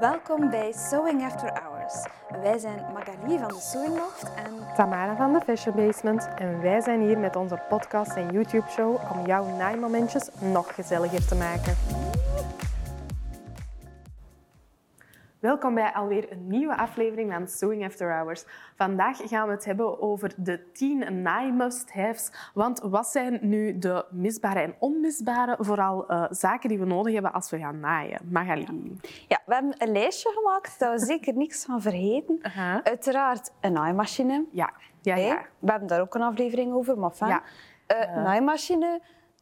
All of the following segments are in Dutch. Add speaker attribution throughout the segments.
Speaker 1: Welkom bij Sewing After Hours. Wij zijn Magali van de Sewing Loft en
Speaker 2: Tamara van de Fashion Basement en wij zijn hier met onze podcast en YouTube-show om jouw naaimomentjes nog gezelliger te maken. Welkom bij alweer een nieuwe aflevering van Sewing After Hours. Vandaag gaan we het hebben over de 10 naai-must-haves. Want wat zijn nu de misbare en onmisbare, vooral uh, zaken die we nodig hebben als we gaan naaien? Magali.
Speaker 1: Ja, we hebben een lijstje gemaakt, dat we zeker niks gaan vergeten.
Speaker 2: Uh -huh.
Speaker 1: Uiteraard een naaimachine.
Speaker 2: Ja, ja, ja.
Speaker 1: Hey, we hebben daar ook een aflevering over, maar fijn.
Speaker 2: Ja.
Speaker 1: Uh, naaimachine,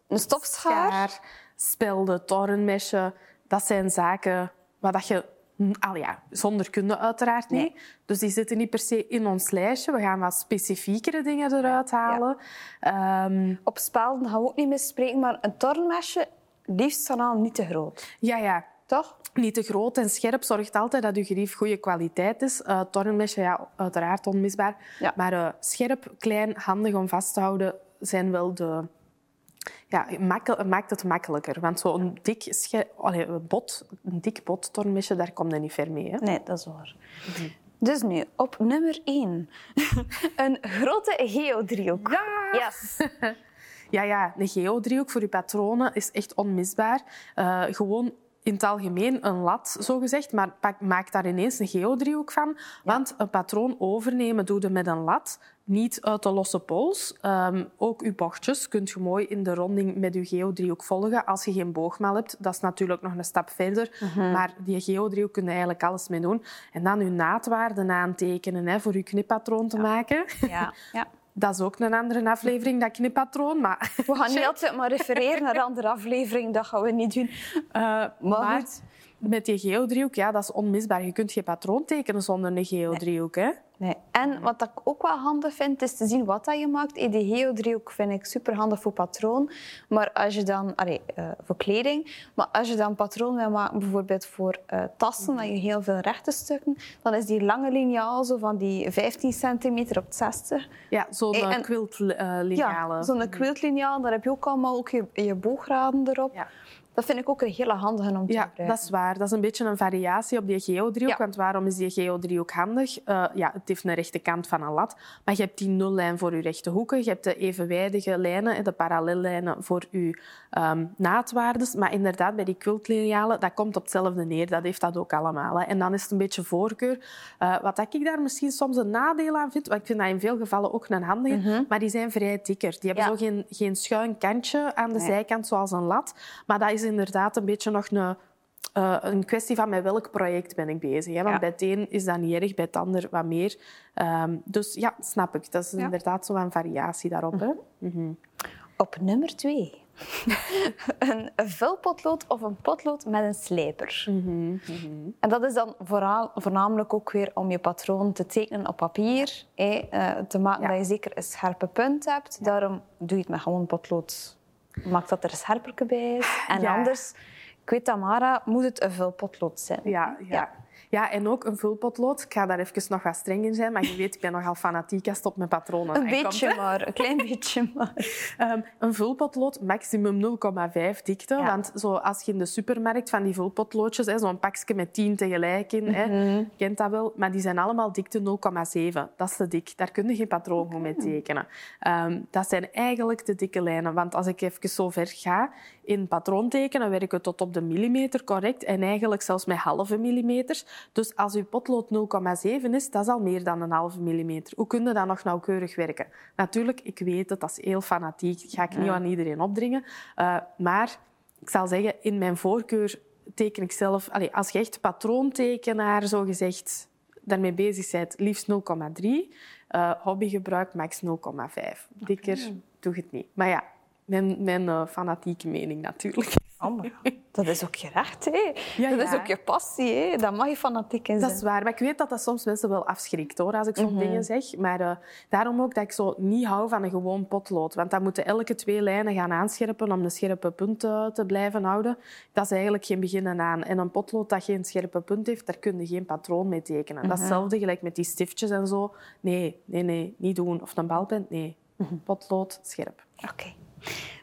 Speaker 1: een stofschaar.
Speaker 2: Schaar, spelden, torenmesje. Dat zijn zaken waar dat je Al ja, zonder kunde uiteraard niet. Dus die zitten niet per se in ons lijstje. We gaan wat specifiekere dingen eruit halen. Ehm,
Speaker 1: Op spelden gaan we ook niet meer spreken, maar een tornmesje, liefst van al niet te groot.
Speaker 2: ja, ja.
Speaker 1: Toch?
Speaker 2: Niet te groot en scherp zorgt altijd dat je gerief goede kwaliteit is. Uh, tornmesje, ja, uiteraard onmisbaar.
Speaker 1: Ja.
Speaker 2: Maar uh, scherp, klein, handig om vast te houden zijn wel de... Ja, makkel, maakt het makkelijker. Want zo'n dik, sche- allee, bot, een dik daar kom je niet ver mee. Hè?
Speaker 1: Nee, dat is waar. Dus nu, op nummer 1. een grote geodriehoek.
Speaker 2: Ja!
Speaker 1: Yes.
Speaker 2: Ja, ja, een geodriehoek voor je patronen is echt onmisbaar. Uh, gewoon in het algemeen een lat, zo gezegd, maar maak daar ineens een geodriehoek van. Want een patroon overnemen doe je met een lat, niet uit de losse pols. Um, ook je bochtjes kunt je mooi in de ronding met je geodriehoek volgen als je geen boogmaal hebt. Dat is natuurlijk nog een stap verder,
Speaker 1: Mhm.
Speaker 2: maar die geodriehoek kun je eigenlijk alles mee doen. En dan je naadwaarden aantekenen hè, voor je knippatroon te maken.
Speaker 1: Ja. ja.
Speaker 2: Dat is ook een andere aflevering, dat knippatroon. Maar,
Speaker 1: We gaan niet altijd maar refereren naar andere afleveringen. Dat gaan we niet doen.
Speaker 2: uh, maar met die geodriehoek, ja, dat is onmisbaar. Je kunt geen patroon tekenen zonder een geodriehoek. Hè?
Speaker 1: Nee. En wat ik ook wel handig vind, is te zien wat dat je maakt. Eh, Die geodriehoek vind ik super handig voor patroon. Maar als je dan, allee, uh, voor kleding, maar als je dan patroon wil maken, bijvoorbeeld voor uh, tassen, dat je heel veel rechte stukken, dan is die lange liniaal zo van die 15 centimeter op 60.
Speaker 2: Ja, zo'n
Speaker 1: Eh, en-
Speaker 2: quiltliniale.
Speaker 1: Ja, zo'n quiltliniaal, daar heb je ook allemaal ook je, je boograden erop.
Speaker 2: Ja.
Speaker 1: Dat vind ik ook een hele handige om te
Speaker 2: Ja,
Speaker 1: gebruiken.
Speaker 2: dat is waar. Dat is een beetje een variatie op die geodriehoek.
Speaker 1: Ja.
Speaker 2: Want waarom is die geodriehoek handig? Uh, ja, het heeft een rechte kant van een lat, maar je hebt die nullijn voor je rechte hoeken. Je hebt de evenwijdige lijnen, de parallellijnen voor je um, naadwaardes. Maar inderdaad, bij die quiltlinealen, dat komt op hetzelfde neer. Dat heeft dat ook allemaal. Hè. En dan is het een beetje voorkeur. Uh, wat ik daar misschien soms een nadeel aan vind, want ik vind dat in veel gevallen ook een handige,
Speaker 1: Mhm.
Speaker 2: maar die zijn vrij dikker. Die hebben
Speaker 1: Ja.
Speaker 2: zo geen, geen schuin kantje aan de
Speaker 1: Nee.
Speaker 2: zijkant zoals een lat. Maar dat is inderdaad een beetje nog een, uh, een kwestie van met welk project ben ik bezig. Hè? Want
Speaker 1: Ja.
Speaker 2: bij het een is dat niet erg, bij het ander wat meer. Um, dus ja, snap ik. Dat is
Speaker 1: Ja.
Speaker 2: inderdaad zo'n variatie daarop. Hè? Mhm.
Speaker 1: Op nummer twee. een vulpotlood of een potlood met een slijper.
Speaker 2: Mhm, mhm.
Speaker 1: En dat is dan vooral, voornamelijk ook weer om je patroon te tekenen op papier. hè, eh, te maken
Speaker 2: Ja.
Speaker 1: dat je zeker een scherpe punt hebt. Daarom doe je het met gewoon potlood. Maak dat er een scherper bij is. En
Speaker 2: Ja.
Speaker 1: anders, ik weet Tamara, moet het een vulpotlood zijn.
Speaker 2: Ja, ja.
Speaker 1: Ja.
Speaker 2: en ook een vulpotlood. Ik ga daar even nog wat streng in zijn, maar je weet, ik ben nogal fanatiek als het op mijn patronen
Speaker 1: Een beetje maar, een klein beetje maar.
Speaker 2: Um, een vulpotlood, maximum 0,5 dikte.
Speaker 1: Ja.
Speaker 2: Want zo, als je in de supermarkt van die vulpotloodjes, zo'n pakje met 10 tegelijk in, hè,
Speaker 1: Mhm.
Speaker 2: kent dat wel, maar die zijn allemaal dikte 0,7. Dat is te dik. Daar kun je geen patroon goed mee tekenen. Um, dat zijn eigenlijk de dikke lijnen. Want als ik even zo ver ga in patroon tekenen, werk ik tot op de millimeter correct en eigenlijk zelfs met halve millimeters. Dus als je potlood 0,7 is, dat is al meer dan een halve millimeter. Hoe kun je dat nog nauwkeurig werken? Natuurlijk, ik weet het, dat is heel fanatiek. Dat ga ik niet aan iedereen opdringen. Uh, maar ik zal zeggen, in mijn voorkeur teken ik zelf... Allez, als je echt patroontekenaar, zo gezegd, daarmee bezig bent, liefst 0,3. Uh, hobbygebruik max 0,5. Dikker doe je het niet. Maar ja, mijn, mijn uh, fanatieke mening natuurlijk.
Speaker 1: Oh, dat is ook je recht, hè?
Speaker 2: Ja,
Speaker 1: dat is ook je passie, hè? Dat mag je fanatiek in
Speaker 2: Dat
Speaker 1: zijn.
Speaker 2: is waar, maar ik weet dat dat soms mensen wel afschrikt hoor, als ik zo'n dingen zeg. Maar uh, daarom ook dat ik zo niet hou van een gewoon potlood. Want dan moeten elke twee lijnen gaan aanscherpen om een scherpe punt uh, te blijven houden. Dat is eigenlijk geen beginnen aan. En een potlood dat geen scherpe punt heeft, daar kun je geen patroon mee tekenen. Dat is hetzelfde gelijk met die stiftjes en zo. Nee, nee, nee, niet doen. Of een balpen, nee. Potlood, scherp.
Speaker 1: Oké.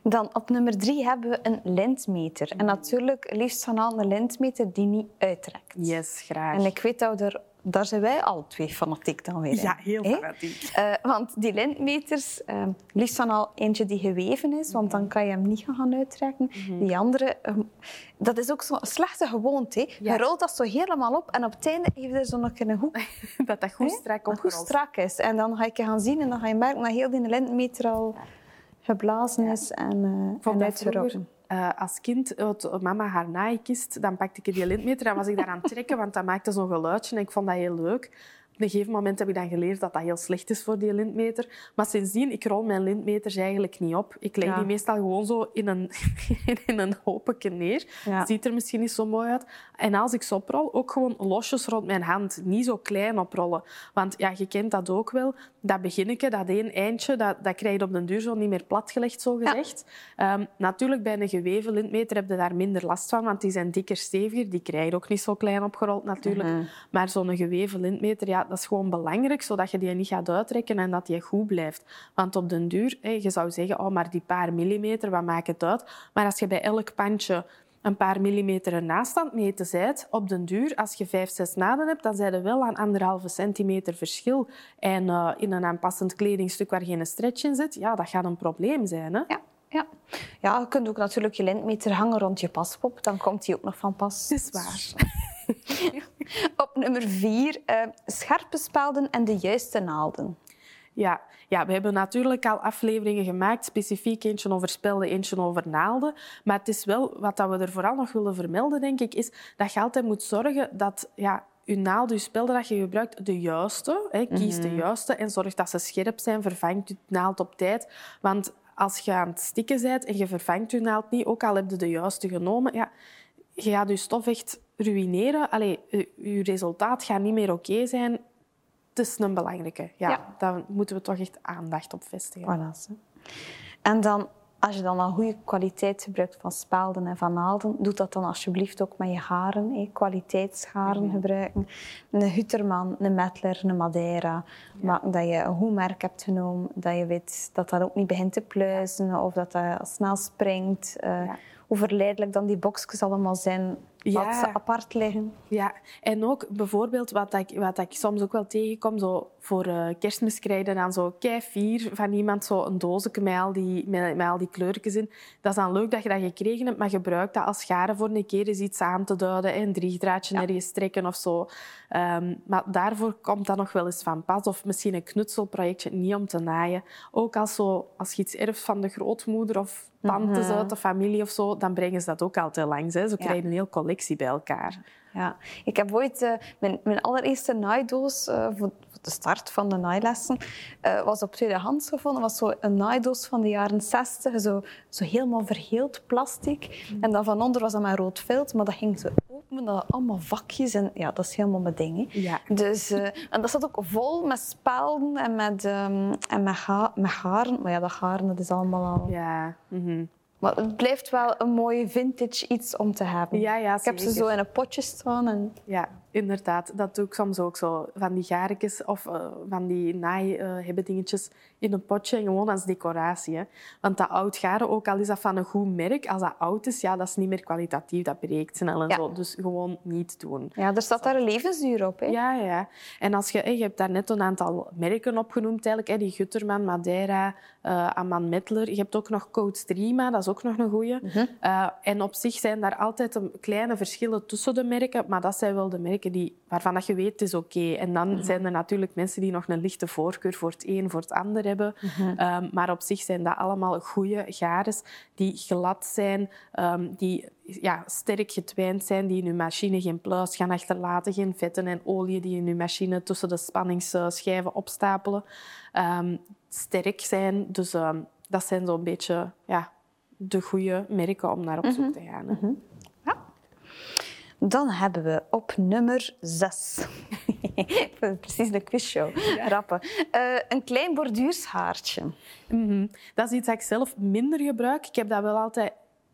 Speaker 1: Dan op nummer drie hebben we een lintmeter. En natuurlijk liefst van al een lintmeter die niet uittrekt.
Speaker 2: Yes, graag.
Speaker 1: En ik weet dat we er daar zijn wij al twee fanatiek dan weer.
Speaker 2: Ja, heel fanatiek.
Speaker 1: Eh, want die lintmeters, eh, liefst dan al eentje die geweven is, want dan kan je hem niet gaan uittrekken. Die andere, eh, dat is ook zo'n slechte gewoonte.
Speaker 2: Ja.
Speaker 1: Je rolt dat zo helemaal op en op het einde heeft er zo nog een hoek
Speaker 2: dat dat goed strak
Speaker 1: goed strak is. En dan ga je gaan zien en dan ga je merken dat heel die lintmeter al geblazen is en,
Speaker 2: vond
Speaker 1: en uitgerokken.
Speaker 2: eh, als kind, had mama haar naaikist, dan pakte ik die lintmeter en was ik daar aan het trekken, want dat maakte zo'n geluidje en ik vond dat heel leuk. Op een gegeven moment heb ik dan geleerd dat dat heel slecht is voor die lintmeter. Maar sindsdien, ik rol mijn lintmeters eigenlijk niet op. Ik leg
Speaker 1: Ja.
Speaker 2: die meestal gewoon zo in een, in een hoopje neer.
Speaker 1: Ja.
Speaker 2: Ziet er misschien niet zo mooi uit. En als ik ze oprol, ook gewoon losjes rond mijn hand. Niet zo klein oprollen. Want ja, je kent dat ook wel. Dat beginnetje, dat één eindje, dat, dat krijg je op den duur zo niet meer platgelegd, zo gezegd. Ehm, natuurlijk, bij een geweven lintmeter heb je daar minder last van, want die zijn dikker, steviger. Die krijg je ook niet zo klein opgerold, natuurlijk.
Speaker 1: Mhm.
Speaker 2: Maar zo'n geweven lintmeter, ja, dat is gewoon belangrijk, zodat je die niet gaat uittrekken en dat die goed blijft. Want op den duur, je zou zeggen, oh, maar die paar millimeter, wat maakt het uit? Maar als je bij elk pandje een paar millimeter het meten bent, op den duur, als je vijf, zes naden hebt, dan zijn er wel aan anderhalve centimeter verschil. En eh, in een aanpassend kledingstuk waar geen stretch in zit, ja, dat gaat een probleem zijn. Hè?
Speaker 1: Ja, ja. ja, je kunt ook natuurlijk je lintmeter hangen rond je paspop. Dan komt die ook nog van pas.
Speaker 2: Het is waar.
Speaker 1: Op nummer vier, eh, scherpe spelden en de juiste naalden.
Speaker 2: Ja. ja, we hebben natuurlijk al afleveringen gemaakt, specifiek eentje over spelden, eentje over naalden. Maar het is wel, wat dat we er vooral nog willen vermelden, denk ik, is dat je altijd moet zorgen dat ja, je naald, je spelden dat je gebruikt, de juiste, hè, kies de juiste en zorg dat ze scherp zijn, vervangt je naald op tijd. Want als je aan het stikken bent en je vervangt je naald niet, ook al heb je de juiste genomen, ja, je gaat je stof echt ruïneren. Allee, je resultaat gaat niet meer oké zijn. Het is een belangrijke. Ja,
Speaker 1: Ja.
Speaker 2: Daar moeten we toch echt aandacht op vestigen.
Speaker 1: Voilà, zo. En dan, als je dan een goede kwaliteit gebruikt van spelden en van naalden, doe dat dan alsjeblieft ook met je haren. Hè. Kwaliteitsharen gebruiken. Een Hutterman, een Mettler, een Madeira. Maken dat je een goed merk hebt genomen. Dat je weet dat dat ook niet begint te pluizen of dat dat snel springt. Eh,
Speaker 2: Ja.
Speaker 1: Hoe verleidelijk dan die boxjes allemaal zijn,
Speaker 2: Ja.
Speaker 1: dat ze apart liggen.
Speaker 2: Ja, en ook bijvoorbeeld wat ik, wat ik soms ook wel tegenkom, zo voor eh, kerstmis krijg je dan zo keifier van iemand, zo een doosje met al, die, met, met al die kleurtjes in. Dat is dan leuk dat je dat gekregen hebt, maar gebruik dat als schade voor een keer eens iets aan te duiden, hè, een driedraadje ergens trekken of zo. Ehm, maar daarvoor komt dat nog wel eens van pas. Of misschien een knutselprojectje, niet om te naaien. Ook als, zo, als je iets erft van de grootmoeder of tantes uit de familie of zo, dan brengen ze dat ook altijd langs. Hè. Zo krijg je een hele collectie bij elkaar.
Speaker 1: Ja, ik heb ooit eh, mijn, mijn allereerste naaidoos eh, voor, voor de start van de naailessen eh, was op tweedehands gevonden. was zo een naaidoos van de jaren 60, zo, zo helemaal verheeld plastic. En dan van onder was dat maar rood vilt, maar dat ging zo open, dat allemaal vakjes en ja, dat is helemaal mijn ding.
Speaker 2: Ja.
Speaker 1: Dus, en dat zat ook vol met spelden en met, ehm, en met, ha- met haren. Maar ja, dat haren dat is allemaal al...
Speaker 2: Ja, mhm.
Speaker 1: Maar het blijft wel een mooie vintage iets om te hebben.
Speaker 2: ja, ja
Speaker 1: ik heb ze zo in een potje staan en
Speaker 2: Ja, inderdaad. Dat doe ik soms ook zo. Van die gaartjes of eh, van die naai eh, in een potje en gewoon als decoratie. Hè. Want dat oud garen, ook al is dat van een goed merk, als dat oud is, ja, dat is niet meer kwalitatief. Dat breekt snel en
Speaker 1: Ja.
Speaker 2: zo. Dus gewoon niet doen.
Speaker 1: Ja, er staat daar een levensduur op. Hè?
Speaker 2: Ja, ja. En als je, je hebt daar net een aantal merken opgenoemd, eigenlijk, hè, die Gutterman, Madeira, eh Amman Mettler. Je hebt ook nog Code Strima, dat is ook nog een goeie. Eh, en op zich zijn daar altijd een kleine verschillen tussen de merken, maar dat zijn wel de merken die, waarvan dat je weet, het is oké. En dan zijn er natuurlijk mensen die nog een lichte voorkeur voor het een, voor het ander hebben. Ehm, maar op zich zijn dat allemaal goede gares die glad zijn, ehm, die ja, sterk getwijnd zijn, die in je machine geen pluis gaan achterlaten, geen vetten en olie die in je machine tussen de spanningsschijven opstapelen. Ehm, sterk zijn, dus dat zijn zo'n beetje ja, de goede merken om naar op zoek te gaan. hè.
Speaker 1: Dan hebben we op nummer 6. Precies de quizshow. Rappen. Eh, een klein borduurshaartje.
Speaker 2: Mhm. Dat is iets dat ik zelf minder gebruik. Ik heb dat wel altijd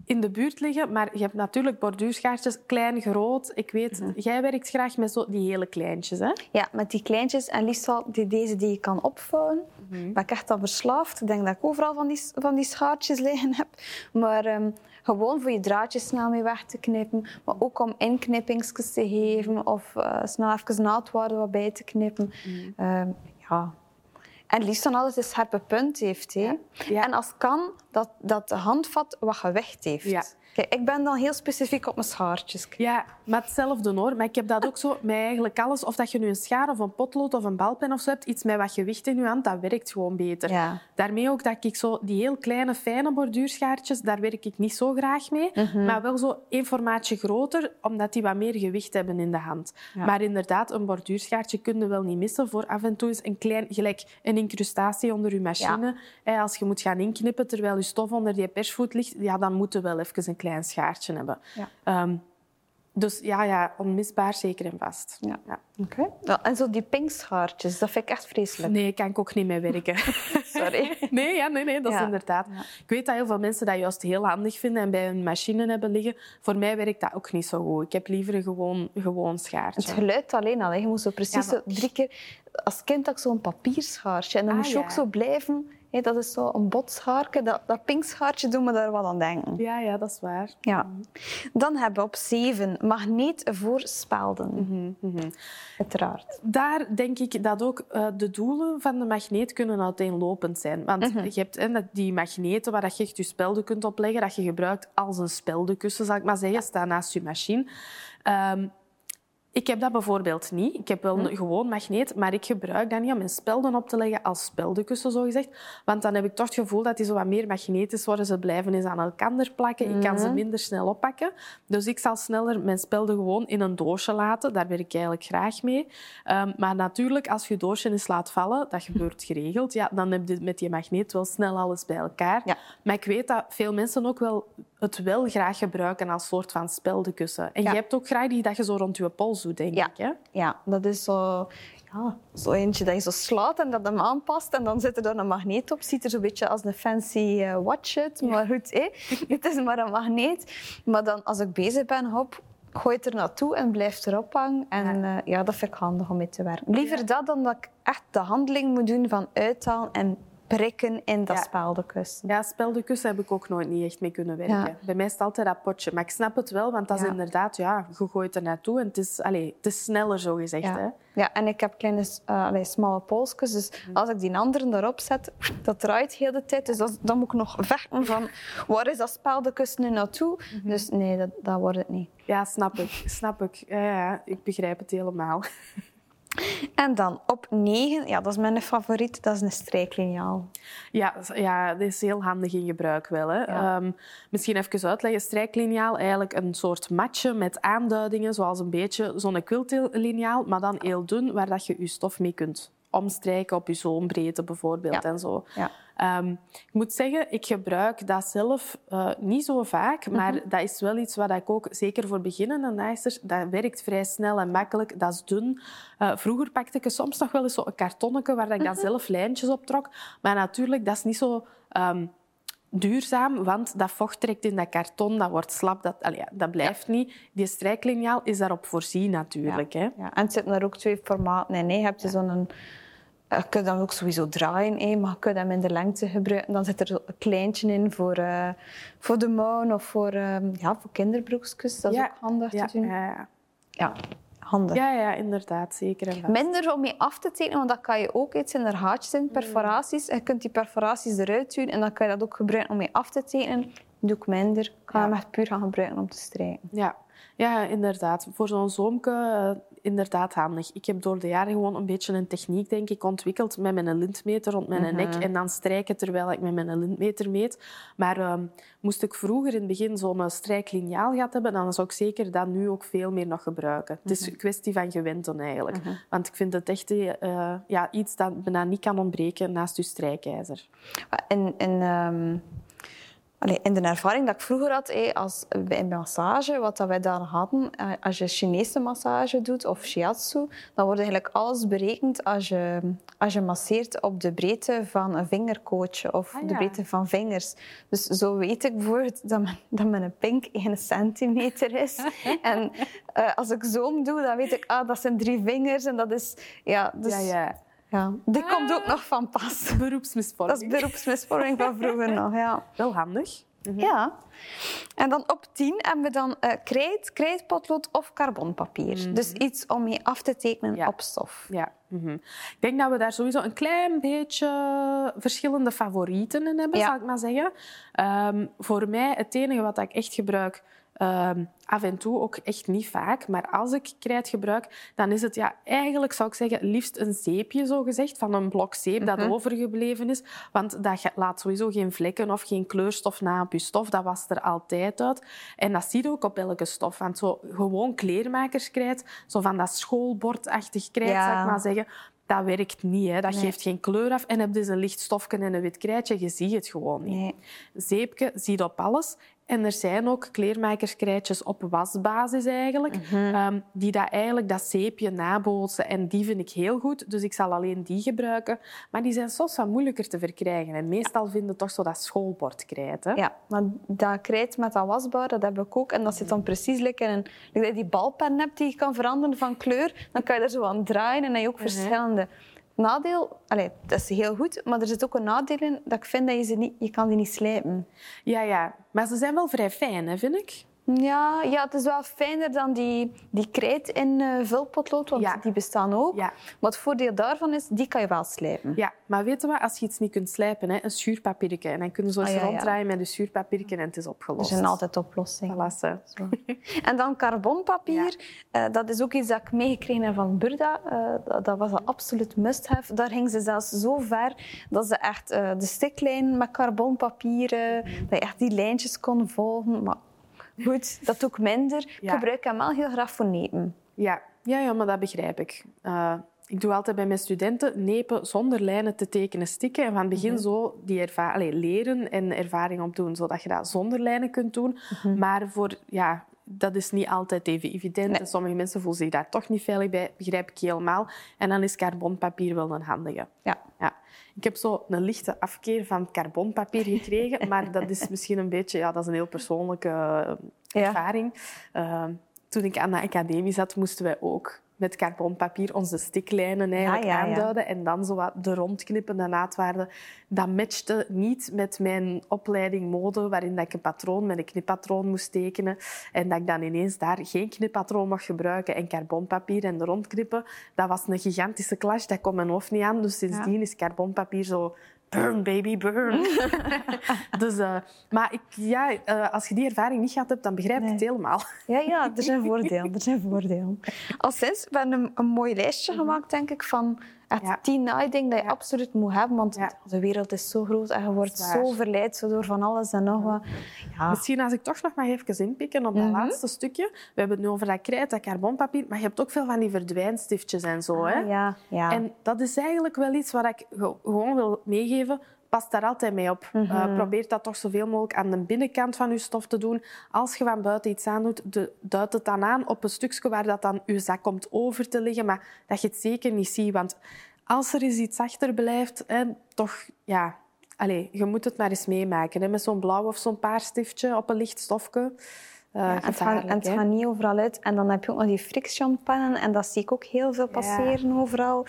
Speaker 2: in de buurt liggen. Maar je hebt natuurlijk borduurschaartjes, klein, groot. Ik weet,
Speaker 1: Mhm.
Speaker 2: jij werkt graag met zo die hele kleintjes. Hè?
Speaker 1: Ja, met die kleintjes en liefst wel die, deze die je kan opvouwen.
Speaker 2: Mhm.
Speaker 1: Ben ik echt dan verslaafd. Ik denk dat ik overal van die, van die schaartjes liggen heb. Maar ehm, gewoon voor je draadjes snel mee weg te knippen. Maar ook om inknippingsjes te geven of eh, snel even naadwaarde wat bij te knippen.
Speaker 2: Mhm.
Speaker 1: Ehm, ja. En liefst dan alles een scherpe punt heeft. Hè.
Speaker 2: Ja.
Speaker 1: En als het kan, dat, dat de handvat wat gewicht heeft.
Speaker 2: Ja.
Speaker 1: Ik ben dan heel specifiek op mijn schaartjes.
Speaker 2: Ja, met hetzelfde hoor. Maar ik heb dat ook zo met eigenlijk alles. Of dat je nu een schaar of een potlood of een balpen of zo hebt, iets met wat gewicht in je hand, dat werkt gewoon beter.
Speaker 1: Ja.
Speaker 2: Daarmee ook dat ik zo die heel kleine, fijne borduurschaartjes, daar werk ik niet zo graag mee.
Speaker 1: Mhm.
Speaker 2: Maar wel zo één formaatje groter, omdat die wat meer gewicht hebben in de hand.
Speaker 1: Ja.
Speaker 2: Maar inderdaad, een borduurschaartje kun je wel niet missen voor af en toe eens een klein, gelijk een incrustatie onder je machine. Als je moet gaan inknippen terwijl je stof onder die persvoet ligt, ja, dan moet je wel even een klein schaartje hebben.
Speaker 1: Ja.
Speaker 2: Ehm, dus ja, ja, onmisbaar zeker en vast.
Speaker 1: Ja. Oké. Ja, en zo die pinkschaartjes, dat vind ik echt vreselijk.
Speaker 2: Nee, kan ik ook niet mee werken.
Speaker 1: Sorry.
Speaker 2: Nee, ja, nee, nee dat is
Speaker 1: Ja.
Speaker 2: inderdaad. Ik weet dat heel veel mensen dat juist heel handig vinden en bij hun machine hebben liggen. Voor mij werkt dat ook niet zo goed. Ik heb liever een gewoon, gewoon
Speaker 1: Het
Speaker 2: schaartje.
Speaker 1: geluid alleen al. Hè. Je moet zo precies
Speaker 2: Ja, maar-
Speaker 1: zo drie keer... Als kind had ik zo'n papierschaartje. En dan
Speaker 2: Ah,
Speaker 1: moest je
Speaker 2: ja.
Speaker 1: ook zo blijven. Dat is zo een botschaartje. Dat, dat pinkschaartje doet me daar wel aan denken.
Speaker 2: Ja, ja, dat is waar.
Speaker 1: Ja. Dan hebben we op zeven magneet voor spelden.
Speaker 2: Mhm,
Speaker 1: Uiteraard.
Speaker 2: Daar denk ik dat ook eh, de doelen van de magneet kunnen uiteenlopend zijn. Want
Speaker 1: Mhm.
Speaker 2: je hebt hè, die magneten waar dat je echt je spelden kunt opleggen, dat je gebruikt als een speldenkussen, zal ik maar zeggen, staan naast je machine. Ehm, ik heb dat bijvoorbeeld niet. Ik heb wel een gewoon magneet, maar ik gebruik dat niet om mijn spelden op te leggen als speldenkussen, zogezegd. Want dan heb ik toch het gevoel dat die zo wat meer magnetisch worden. Ze blijven eens aan elkaar plakken. Ik kan ze minder snel oppakken. Dus ik zal sneller mijn spelden gewoon in een doosje laten. Daar werk ik eigenlijk graag mee. Ehm, maar natuurlijk, als je je doosje eens laat vallen, dat gebeurt geregeld, ja, dan heb je met die magneet wel snel alles bij elkaar.
Speaker 1: Ja.
Speaker 2: Maar ik weet dat veel mensen ook wel het wel graag gebruiken als soort van speldenkussen. En
Speaker 1: Ja.
Speaker 2: je hebt ook graag die dat je zo rond je pols doet, denk
Speaker 1: Ja.
Speaker 2: ik. Hè?
Speaker 1: Ja, dat is zo... Ja, zo eentje dat je zo slaat en dat hem aanpast. En dan zit er dan een magneet op. Ziet er zo'n beetje als een fancy eh, watch uit. Maar goed, hé, het is maar een magneet. Maar dan, als ik bezig ben, hop, gooi het er naartoe en blijft erop hangen. En ja. ja, dat vind ik handig om mee te werken. Liever dat dan dat ik echt de handeling moet doen van uithalen en prikken in dat
Speaker 2: Ja.
Speaker 1: speldenkussen.
Speaker 2: Ja, speldenkussen heb ik ook nooit niet echt mee kunnen werken.
Speaker 1: Ja.
Speaker 2: Bij mij is het altijd dat potje. Maar ik snap het wel, want dat is
Speaker 1: Ja.
Speaker 2: inderdaad... Ja, je gooit er naartoe en het is, allez, het is sneller, zo gezegd. Hè?
Speaker 1: Ja. ja, en ik heb kleine, uh, allee, smalle polsjes. Dus als ik die andere erop zet, dat draait heel de tijd. Dus dat, dan moet ik nog vechten van waar is dat speldenkussen nu naartoe? Dus nee, dat, dat wordt het niet.
Speaker 2: Ja, snap ik. Snap ik. Ja, ja, ik begrijp het helemaal.
Speaker 1: En dan op 9, ja, dat is mijn favoriet, dat is een strijkliniaal.
Speaker 2: Ja, ja, dat is heel handig in gebruik wel. Hè.
Speaker 1: Ja.
Speaker 2: Ehm, misschien even uitleggen. Strijkliniaal, eigenlijk een soort matje met aanduidingen, zoals een beetje zo'n quiltliniaal, maar dan heel dun, waar dat je je stof mee kunt omstrijken op je zoombreedte bijvoorbeeld
Speaker 1: Ja.
Speaker 2: en zo.
Speaker 1: Ja.
Speaker 2: Ehm, ik moet zeggen, ik gebruik dat zelf eh, niet zo vaak, maar
Speaker 1: Mhm.
Speaker 2: dat is wel iets wat ik ook, zeker voor beginnende naaisters, dat werkt vrij snel en makkelijk. Dat is dun. Eh, vroeger pakte ik soms nog wel eens zo een kartonnetje waar ik dan
Speaker 1: Mhm.
Speaker 2: zelf lijntjes op trok. Maar natuurlijk, dat is niet zo... ehm, duurzaam, want dat vocht trekt in dat karton, dat wordt slap, dat, allee, dat blijft niet. Die strijkliniaal is daarop voorzien natuurlijk. Hè.
Speaker 1: Ja, en het zitten er ook twee formaten in. hè. Je hebt zo'n... Je kunt hem ook sowieso draaien, hè, maar je kunt hem in de lengte gebruiken. Dan zit er een kleintje in voor, eh, voor de mouw of voor, eh, ja, voor kinderbroekjes. Dat is ook handig
Speaker 2: Ja,
Speaker 1: te doen.
Speaker 2: ja, ja.
Speaker 1: Ja, handig.
Speaker 2: ja, ja, inderdaad, zeker.
Speaker 1: Minder om mee af te tekenen, want dat kan je ook. Het zijn er haartjes in, perforaties. Je kunt die perforaties eruit doen en dan kan je dat ook gebruiken om mee af te tekenen. Doe ik minder. Ik kan
Speaker 2: Ja.
Speaker 1: hem echt puur gaan gebruiken om te strijken.
Speaker 2: Ja. ja, inderdaad. Voor zo'n zoomke eh, inderdaad handig. Ik heb door de jaren gewoon een beetje een techniek, denk ik, ontwikkeld met mijn lintmeter rond mijn nek en dan strijken terwijl ik met mijn lintmeter meet. Maar ehm, moest ik vroeger in het begin zo'n strijkliniaal gehad hebben, dan zou ik zeker dat nu ook veel meer nog gebruiken. Het is een kwestie van gewenten eigenlijk. Want ik vind het echt eh, ja, iets dat bijna niet kan ontbreken naast je strijkijzer.
Speaker 1: In, in, ehm, Allee, in de ervaring dat ik vroeger had eh, als, bij massage, wat dat wij dan hadden, eh, als je Chinese massage doet of shiatsu, dan wordt eigenlijk alles berekend als je, als je masseert op de breedte van een vingerkootje of
Speaker 2: Ah,
Speaker 1: de breedte van vingers. Dus zo weet ik bijvoorbeeld dat mijn, dat mijn pink 1 centimeter is. en eh, als ik zoom doe, dan weet ik, ah, dat zijn drie vingers en dat is... Ja, dus,
Speaker 2: ja, ja.
Speaker 1: Ja. Die komt ook nog van pas. Dat
Speaker 2: Beroepsmisvorming.
Speaker 1: is beroepsmisvorming van vroeger nog, ja.
Speaker 2: Wel handig. Mhm.
Speaker 1: Ja. En dan op 10 hebben we dan eh, krijt, krijtpotlood of carbonpapier. Dus iets om mee af te tekenen
Speaker 2: Ja.
Speaker 1: op stof.
Speaker 2: Ja. mhm. Ik denk dat we daar sowieso een klein beetje verschillende favorieten in hebben,
Speaker 1: Ja.
Speaker 2: zal ik maar zeggen. Ehm, voor mij, het enige wat ik echt gebruik, ehm, af en toe ook echt niet vaak, maar als ik krijt gebruik, dan is het ja, eigenlijk, zou ik zeggen, liefst een zeepje, zo gezegd, van een blok zeep dat
Speaker 1: Mhm.
Speaker 2: overgebleven is. Want dat laat sowieso geen vlekken of geen kleurstof na op je stof. Dat was er altijd uit. En dat zie je ook op elke stof. Want zo gewoon kleermakerskrijt, zo van dat schoolbordachtig krijt,
Speaker 1: Ja.
Speaker 2: zou ik maar zeggen, dat werkt niet. Hè. Dat
Speaker 1: Nee.
Speaker 2: geeft geen kleur af. En heb je dus een licht stofje en een wit krijtje, je ziet het gewoon niet.
Speaker 1: Nee.
Speaker 2: Zeepje ziet op alles. En er zijn ook kleermakerskrijtjes op wasbasis eigenlijk,
Speaker 1: Mhm.
Speaker 2: ehm, die dat eigenlijk dat zeepje nabootsen. En die vind ik heel goed, dus ik zal alleen die gebruiken. Maar die zijn soms wat moeilijker te verkrijgen. En meestal vinden toch zo dat schoolbordkrijt. Hè?
Speaker 1: Ja, maar dat krijt met dat wasbaar, dat heb ik ook. En dat zit dan precies like in een... die balpen hebt die je kan veranderen van kleur. Dan kan je er zo aan draaien en dan heb je ook verschillende... Nadeel, dat is heel goed, maar er zit ook een nadeel in dat ik vind dat je ze niet, je kan die niet slijpen.
Speaker 2: ja, ja. Maar ze zijn wel vrij fijn, hè, vind ik.
Speaker 1: Ja, ja, het is wel fijner dan die, die krijt in eh vulpotlood, want
Speaker 2: Ja.
Speaker 1: die bestaan ook.
Speaker 2: Ja.
Speaker 1: Maar het voordeel daarvan is, die kan je wel slijpen.
Speaker 2: Ja, maar weet je wat? Als je iets niet kunt slijpen, hè, een schuurpapiertje. En dan kunnen ze zo eens
Speaker 1: Ah, ja,
Speaker 2: ronddraaien met een schuurpapiertje en het is
Speaker 1: Er
Speaker 2: opgelost.
Speaker 1: zijn altijd oplossingen.
Speaker 2: Voilà.
Speaker 1: En dan carbonpapier. Eh, dat is ook iets dat ik meegekregen heb van Burda. Eh, dat, dat was een absoluut must-have. Daar ging ze zelfs zo ver dat ze echt de stiklijn met carbonpapier... eh, dat je echt die lijntjes kon volgen. Maar goed, dat ook minder. Ik gebruik wel heel graag voor nepen.
Speaker 2: Ja, ja, ja maar dat begrijp ik. Eh, ik doe altijd bij mijn studenten nepen zonder lijnen te tekenen stikken. En van het begin zo die erva- allee, leren en ervaring opdoen, zodat je dat zonder lijnen kunt doen. Maar voor, ja, dat is niet altijd even evident.
Speaker 1: Nee.
Speaker 2: En sommige mensen voelen zich daar toch niet veilig bij, begrijp ik helemaal. En dan is carbonpapier wel een handige.
Speaker 1: Ja.
Speaker 2: Ja. Ik heb zo een lichte afkeer van carbonpapier gekregen, maar dat is misschien een beetje, ja, dat is een heel persoonlijke eh,
Speaker 1: Ja.
Speaker 2: ervaring. Eh, toen ik aan de academie zat, moesten wij ook met carbonpapier onze stiklijnen eigenlijk
Speaker 1: Ja, ja, ja.
Speaker 2: aanduiden en dan zo wat de rondknippende naadwaarde. Dat matchte niet met mijn opleiding mode, waarin dat ik een patroon met een knippatroon moest tekenen en dat ik dan ineens daar geen knippatroon mocht gebruiken en carbonpapier en de rondknippen. Dat was een gigantische clash, dat kon mijn hoofd niet aan. Dus sindsdien is carbonpapier zo burn baby burn. dus, eh, maar ik, ja, eh, als je die ervaring niet gehad hebt, dan begrijp ik het helemaal.
Speaker 1: Ja, ja, er zijn voordelen. Er zijn voordelen. Al sinds we hebben een, een mooi lijstje gemaakt, denk ik, van echt
Speaker 2: Ja.
Speaker 1: tien naaidingen dat je
Speaker 2: Ja.
Speaker 1: absoluut moet hebben. Want
Speaker 2: Ja.
Speaker 1: de wereld is zo groot en je wordt zo verleid zo door van alles en nog wat. Ja.
Speaker 2: Misschien als ik toch nog maar even inpikken op dat
Speaker 1: Mhm.
Speaker 2: laatste stukje. We hebben het nu over dat krijt, dat carbonpapier, maar je hebt ook veel van die verdwijnstiftjes en zo. hè?
Speaker 1: Ah, ja, ja.
Speaker 2: En dat is eigenlijk wel iets wat ik ge- gewoon wil meegeven. Pas daar altijd mee op.
Speaker 1: Mhm.
Speaker 2: Eh, probeer dat toch zoveel mogelijk aan de binnenkant van je stof te doen. Als je van buiten iets aandoet, de, duid het dan aan op een stukje waar dat dan je zak komt over te liggen, maar dat je het zeker niet ziet. Want als er eens iets achterblijft, hè, toch, ja... Allee, je moet het maar eens meemaken. Hè, met zo'n blauw of zo'n paars stiftje op een licht stofje. Eh,
Speaker 1: Ja, en het, gaat,
Speaker 2: gevaarlijk,
Speaker 1: en het
Speaker 2: hè.
Speaker 1: gaat niet overal uit. En dan heb je ook nog die frictionpennen. En dat zie ik ook heel veel passeren overal.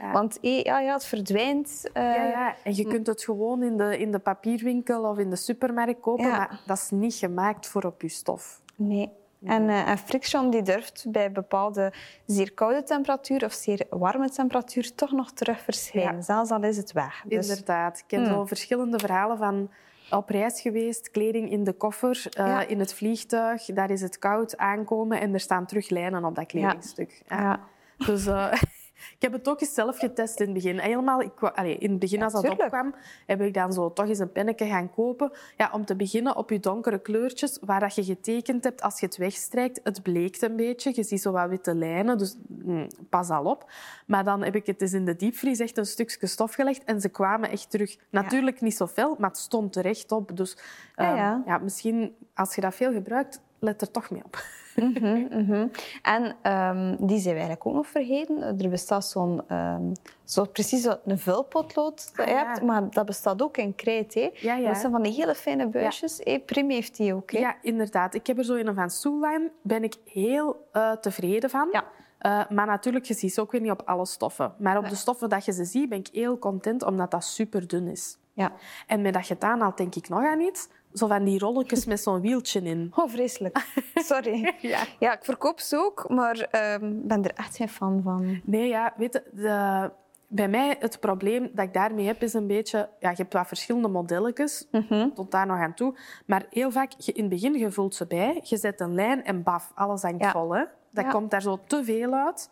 Speaker 2: Ja.
Speaker 1: Want eh, ja, ja, het verdwijnt. eh,
Speaker 2: Ja, ja, en je kunt het gewoon in de, in de papierwinkel of in de supermarkt kopen,
Speaker 1: Ja.
Speaker 2: maar dat is niet gemaakt voor op je stof.
Speaker 1: Nee. En, en friction die durft bij bepaalde zeer koude temperatuur of zeer warme temperatuur toch nog terug verschijnen.
Speaker 2: Ja.
Speaker 1: Zelfs al is het weg. Dus,
Speaker 2: Inderdaad. Ik ken
Speaker 1: Hmm.
Speaker 2: zo verschillende verhalen van op reis geweest, kleding in de koffer, eh,
Speaker 1: Ja.
Speaker 2: in het vliegtuig. Daar is het koud aankomen en er staan terug lijnen op dat kledingstuk. Ja.
Speaker 1: ja.
Speaker 2: Dus eh, Ik heb het ook eens zelf getest in het begin. Helemaal, ik, in het begin, als dat opkwam, heb ik dan zo toch eens een pennetje gaan kopen. Ja, om te beginnen op je donkere kleurtjes, waar dat je getekend hebt, als je het wegstrijkt, het bleekt een beetje. Je ziet zo wat witte lijnen, dus hm, pas al op. Maar dan heb ik het eens in de diepvries echt een stukje stof gelegd en ze kwamen echt terug. Natuurlijk niet zo fel, maar het stond terecht op. Dus ehm,
Speaker 1: ja,
Speaker 2: misschien, als je dat veel gebruikt, let er toch mee op.
Speaker 1: Mhm, mhm. En ehm, die zijn we eigenlijk ook nog vergeten. Er bestaat zo'n, ehm, zo precies een vulpotlood dat je
Speaker 2: Ah, ja.
Speaker 1: hebt, maar dat bestaat ook in krijt. Hè.
Speaker 2: Ja, ja.
Speaker 1: Dat zijn van die hele fijne buisjes. hè. Prim heeft die ook. Hè.
Speaker 2: Ja, inderdaad. Ik heb er zo een van Soelheim. Ben ik heel eh, tevreden van.
Speaker 1: Ja.
Speaker 2: Eh, maar natuurlijk, je ziet ze ook weer niet op alle stoffen. Maar op de stoffen dat je ze ziet, ben ik heel content, omdat dat super dun is.
Speaker 1: Ja.
Speaker 2: En met dat gedaan al denk ik nog aan iets. Zo van die rolletjes met zo'n wieltje in.
Speaker 1: Oh, vreselijk. Sorry.
Speaker 2: Ja.
Speaker 1: Ja, ik verkoop ze ook, maar ik ben er echt geen fan van.
Speaker 2: Nee, ja, weet je, de- bij mij het probleem dat ik daarmee heb is een beetje... Ja, je hebt wat verschillende modelletjes,
Speaker 1: Mhm.
Speaker 2: tot daar nog aan toe. Maar heel vaak, je, in het begin, je vult ze bij, je zet een lijn en baf, alles hangt
Speaker 1: Ja.
Speaker 2: vol. Hè? Dat
Speaker 1: Ja.
Speaker 2: komt daar zo te veel uit.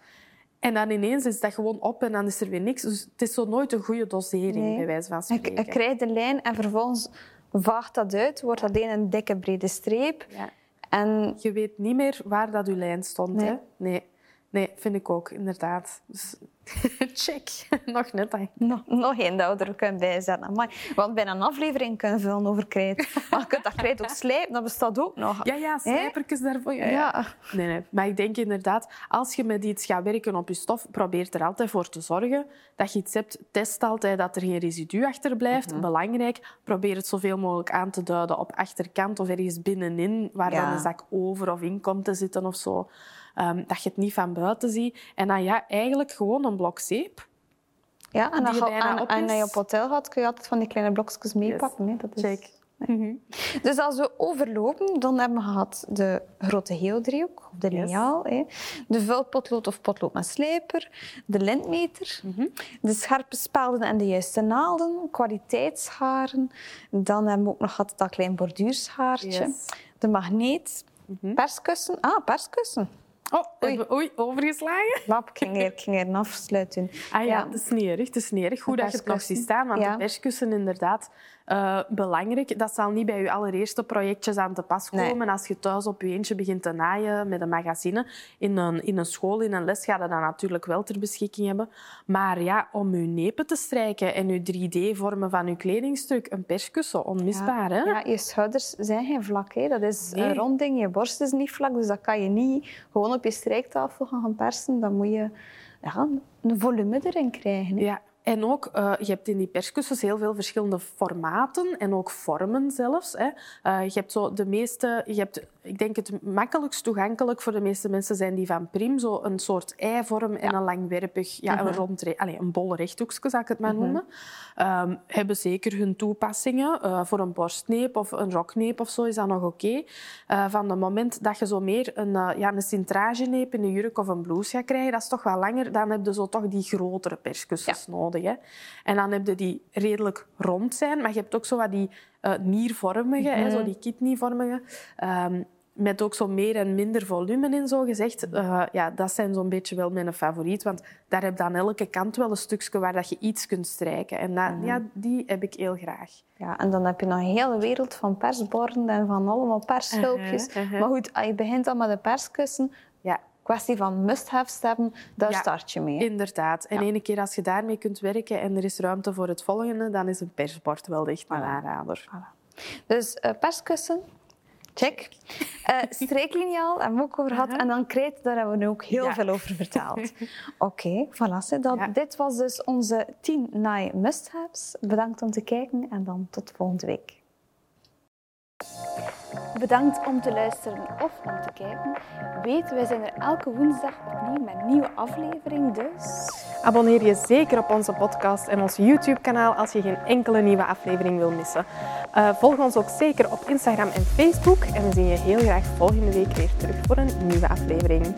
Speaker 2: En dan ineens is dat gewoon op en dan is er weer niks. Dus het is zo nooit een goede dosering,
Speaker 1: Nee.
Speaker 2: bij wijze van
Speaker 1: Ik,
Speaker 2: spreken.
Speaker 1: ik krijg de lijn en vervolgens vaagt dat uit, wordt dat een dikke brede streep.
Speaker 2: Ja.
Speaker 1: En
Speaker 2: Je weet niet meer waar dat uw lijn stond.
Speaker 1: Nee.
Speaker 2: Hè? Nee. Nee, vind ik ook, inderdaad. Dus, check. Nog net. hè.
Speaker 1: nog, nog één dat we er kunnen bijzetten. Amai. Want bijna een aflevering kunnen vullen over krijt. Maar je kunt dat krijt ook slijpen, dat bestaat ook nog.
Speaker 2: Ja, ja, slijpertjes daarvoor. Ja, ja.
Speaker 1: Ja.
Speaker 2: Nee, nee. Maar ik denk inderdaad, als je met iets gaat werken op je stof, probeer er altijd voor te zorgen dat je iets hebt. Test altijd dat er geen residu achterblijft. Belangrijk, probeer het zoveel mogelijk aan te duiden op achterkant of ergens binnenin, waar
Speaker 1: Ja.
Speaker 2: dan een zak over of in komt te zitten of zo. Ehm, dat je het niet van buiten ziet. En dan ja, eigenlijk gewoon een blok zeep.
Speaker 1: Ja, en als
Speaker 2: je
Speaker 1: en, als je op hotel gaat, kun je altijd van die kleine blokjes meepakken. hè. Dat is...
Speaker 2: Check.
Speaker 1: Dus als we overlopen, dan hebben we gehad de grote geodriehoek, of de liniaal, de vulpotlood of potlood met slijper, de lintmeter,
Speaker 2: Mhm.
Speaker 1: de scherpe spelden en de juiste naalden, kwaliteitsharen. Dan hebben we ook nog gehad dat klein borduurshaartje,
Speaker 2: Yes.
Speaker 1: de magneet, perskussen. Ah, perskussen.
Speaker 2: Oh, oei. oei, overgeslagen.
Speaker 1: Lap, ik ging er, ik ging er een afsluit doen.
Speaker 2: Ah ja, dat is niet erg. Het is niet erg. Goed
Speaker 1: De
Speaker 2: dat je het nog ziet staan, want
Speaker 1: Ja.
Speaker 2: de perskussen inderdaad eh, belangrijk. Dat zal niet bij je allereerste projectjes aan te pas
Speaker 1: Nee.
Speaker 2: komen. Als je thuis op je eentje begint te naaien met een magazine. In een, in een school, in een les, ga je dat natuurlijk wel ter beschikking hebben. Maar ja, om je nepen te strijken en je 3D-vormen van je kledingstuk, een perskussen, onmisbaar. Hè?
Speaker 1: Ja, je schouders zijn geen vlak. Hè. Dat is
Speaker 2: Nee.
Speaker 1: een rond ding. Je borst is niet vlak, dus dat kan je niet gewoon op je strijktafel gaan persen. Dan moet je ja, een volume erin krijgen. hè.
Speaker 2: Ja, en ook, eh, je hebt in die perskussens heel veel verschillende formaten en ook vormen zelfs. Hè. Eh, je hebt zo de meeste, je hebt, ik denk het makkelijkst toegankelijk voor de meeste mensen zijn die van Prim, zo een soort ei-vorm en een langwerpig, ja, een rond, allez, een bol rechthoekje zal ik het maar noemen. Ehm, hebben zeker hun toepassingen. Eh, voor een borstneep of een rokneep of zo is dat nog oké. Van het moment dat je zo meer een, ja, een cintrageneep in een jurk of een blouse gaat krijgen, dat is toch wel langer, dan heb je zo toch die grotere perskussens nodig. Hè. En dan heb je die redelijk rond zijn, maar je hebt ook zo wat die eh, niervormige, hè, zo die kidneyvormige. Ehm, met ook zo meer en minder volume in, zo gezegd. Eh, ja, dat zijn zo'n beetje wel mijn favoriet. Want daar heb je aan elke kant wel een stukje waar dat je iets kunt strijken. En dat, ja, die heb ik heel graag.
Speaker 1: Ja, en dan heb je nog een hele wereld van persborden en van allemaal pershulpjes. Maar goed, als je begint dan met de perskussen, kwestie van must-haves hebben, daar
Speaker 2: Ja.
Speaker 1: start je mee.
Speaker 2: inderdaad. En ene keer als je daarmee kunt werken en er is ruimte voor het volgende, dan is een persbord wel echt een aanrader.
Speaker 1: Dus eh, perskussen, check. Eh strijkliniaal hebben we ook over gehad. En dan krijt, daar hebben we nu ook heel
Speaker 2: Ja.
Speaker 1: veel over verteld. Oké, voilà. ze, Dat,
Speaker 2: Ja.
Speaker 1: Dit was dus onze 10 naai must-haves. Bedankt om te kijken en dan tot volgende week. Bedankt om te luisteren of om te kijken. Weet, wij zijn er elke woensdag opnieuw met een nieuwe aflevering, dus...
Speaker 2: Abonneer je zeker op onze podcast en ons YouTube-kanaal als je geen enkele nieuwe aflevering wil missen. Eh, volg ons ook zeker op Instagram en Facebook en we zien je heel graag volgende week weer terug voor een nieuwe aflevering.